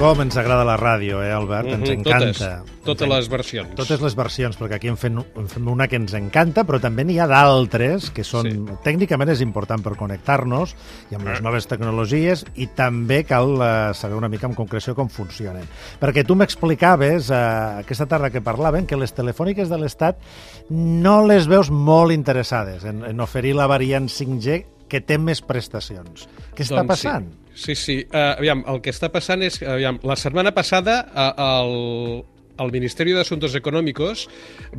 Com ens agrada la ràdio, eh, Albert? Mhm, Ens encanta. Totes, totes les versions. Totes les versions, perquè aquí en fem, en fem una que ens encanta, però també n'hi ha d'altres que són... Sí. Tècnicament és important per connectar-nos i amb les noves tecnologies i també cal eh, saber una mica en concreció com funcionen. Perquè tu m'explicaves eh, aquesta tarda que parlàvem que les telefòniques de l'Estat no les veus molt interessades en, en oferir la variant 5G que té més prestacions. Què està Doncs passant? Sí, sí. sí. Uh, aviam, el que està passant és... Aviam, la setmana passada uh, el, el Ministeri d'Assumptes Econòmicos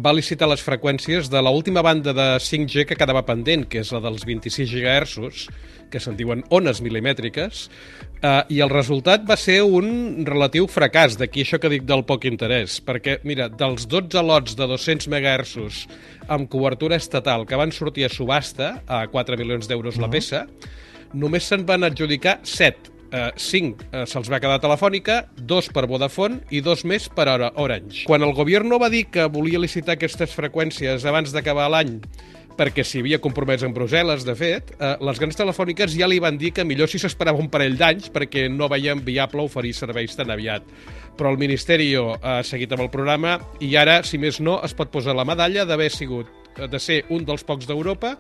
va licitar les freqüències de l última banda de 5G que quedava pendent, que és la dels 26 GHz, que se'n diuen ones milimètriques, uh, i el resultat va ser un relatiu fracàs, d'aquí això que dic del poc interès, perquè, mira, dels 12 lots de 200 MHz amb cobertura estatal que van sortir a subhasta a 4 milions d'euros la peça, només se'n van adjudicar 7. Uh, 5 uh, se'ls va quedar Telefònica, 2 per Vodafone i 2 més per Or- Orange. Quan el govern va dir que volia licitar aquestes freqüències abans d'acabar l'any perquè s'hi havia compromès en Brussel·les, de fet, eh, les grans telefòniques ja li van dir que millor si s'esperava un parell d'anys perquè no veien viable oferir serveis tan aviat. Però el Ministeri ha seguit amb el programa i ara, si més no, es pot posar la medalla d'haver sigut de ser un dels pocs d'Europa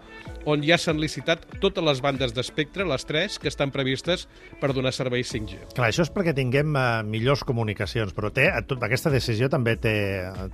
on ja s'han licitat totes les bandes d'espectre, les tres, que estan previstes per donar serveis 5G. Clar, això és perquè tinguem uh, millors comunicacions, però té, tot, aquesta decisió també té,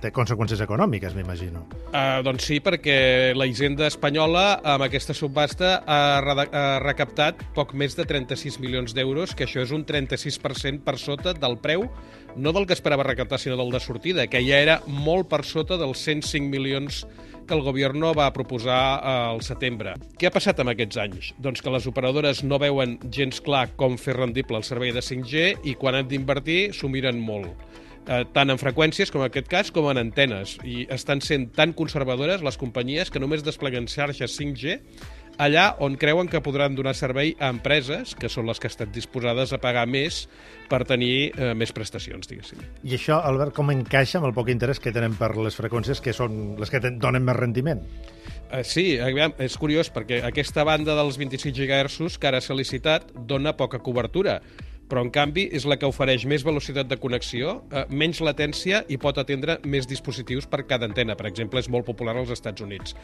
té conseqüències econòmiques, m'imagino. Uh, doncs sí, perquè la Hisenda espanyola amb aquesta subhasta ha, ha recaptat poc més de 36 milions d'euros, que això és un 36% per sota del preu, no del que esperava recaptar, sinó del de sortida, que ja era molt per sota dels 105 milions que el govern va proposar eh, al setembre. Què ha passat amb aquests anys? Doncs que les operadores no veuen gens clar com fer rendible el servei de 5G i quan han d'invertir s'ho miren molt eh, tant en freqüències, com en aquest cas, com en antenes. I estan sent tan conservadores les companyies que només despleguen xarxes 5G allà on creuen que podran donar servei a empreses, que són les que estan disposades a pagar més per tenir eh, més prestacions, diguéssim. I això, Albert, com encaixa amb el poc interès que tenen per les freqüències que són les que donen més rendiment? Uh, sí, és curiós perquè aquesta banda dels 26 GHz que ara s'ha licitat dona poca cobertura, però en canvi és la que ofereix més velocitat de connexió, eh, menys latència i pot atendre més dispositius per cada antena. Per exemple, és molt popular als Estats Units.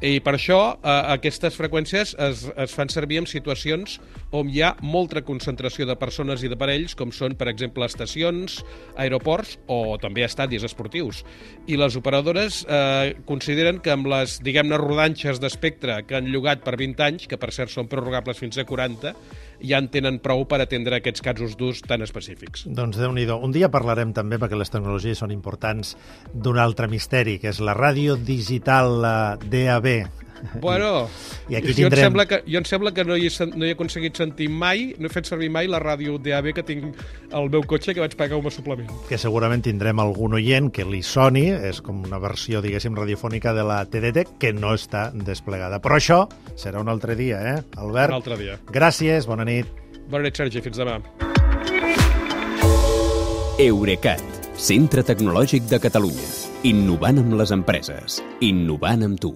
I per això eh, aquestes freqüències es, es fan servir en situacions on hi ha molta concentració de persones i d'aparells, com són, per exemple, estacions, aeroports o també estadis esportius. I les operadores eh, consideren que amb les, diguem-ne, rodanxes d'espectre que han llogat per 20 anys, que per cert són prorrogables fins a 40, ja en tenen prou per atendre aquests casos d'ús tan específics. Doncs déu nhi Un dia parlarem també, perquè les tecnologies són importants, d'un altre misteri, que és la ràdio digital DAB. Bueno, I aquí jo, em tindrem- sembla que, jo em sembla que no hi, he, no hi he aconseguit sentir mai, no he fet servir mai la ràdio DAB que tinc al meu cotxe que vaig pagar un suplement. que segurament tindrem algun oient que li soni, és com una versió, diguéssim, radiofònica de la TDT, que no està desplegada. Però això serà un altre dia, eh, Albert? Un altre dia. Gràcies, bona nit. Bona nit, Sergi, fins demà. Eurecat, centre tecnològic de Catalunya. Innovant amb les empreses. Innovant amb tu.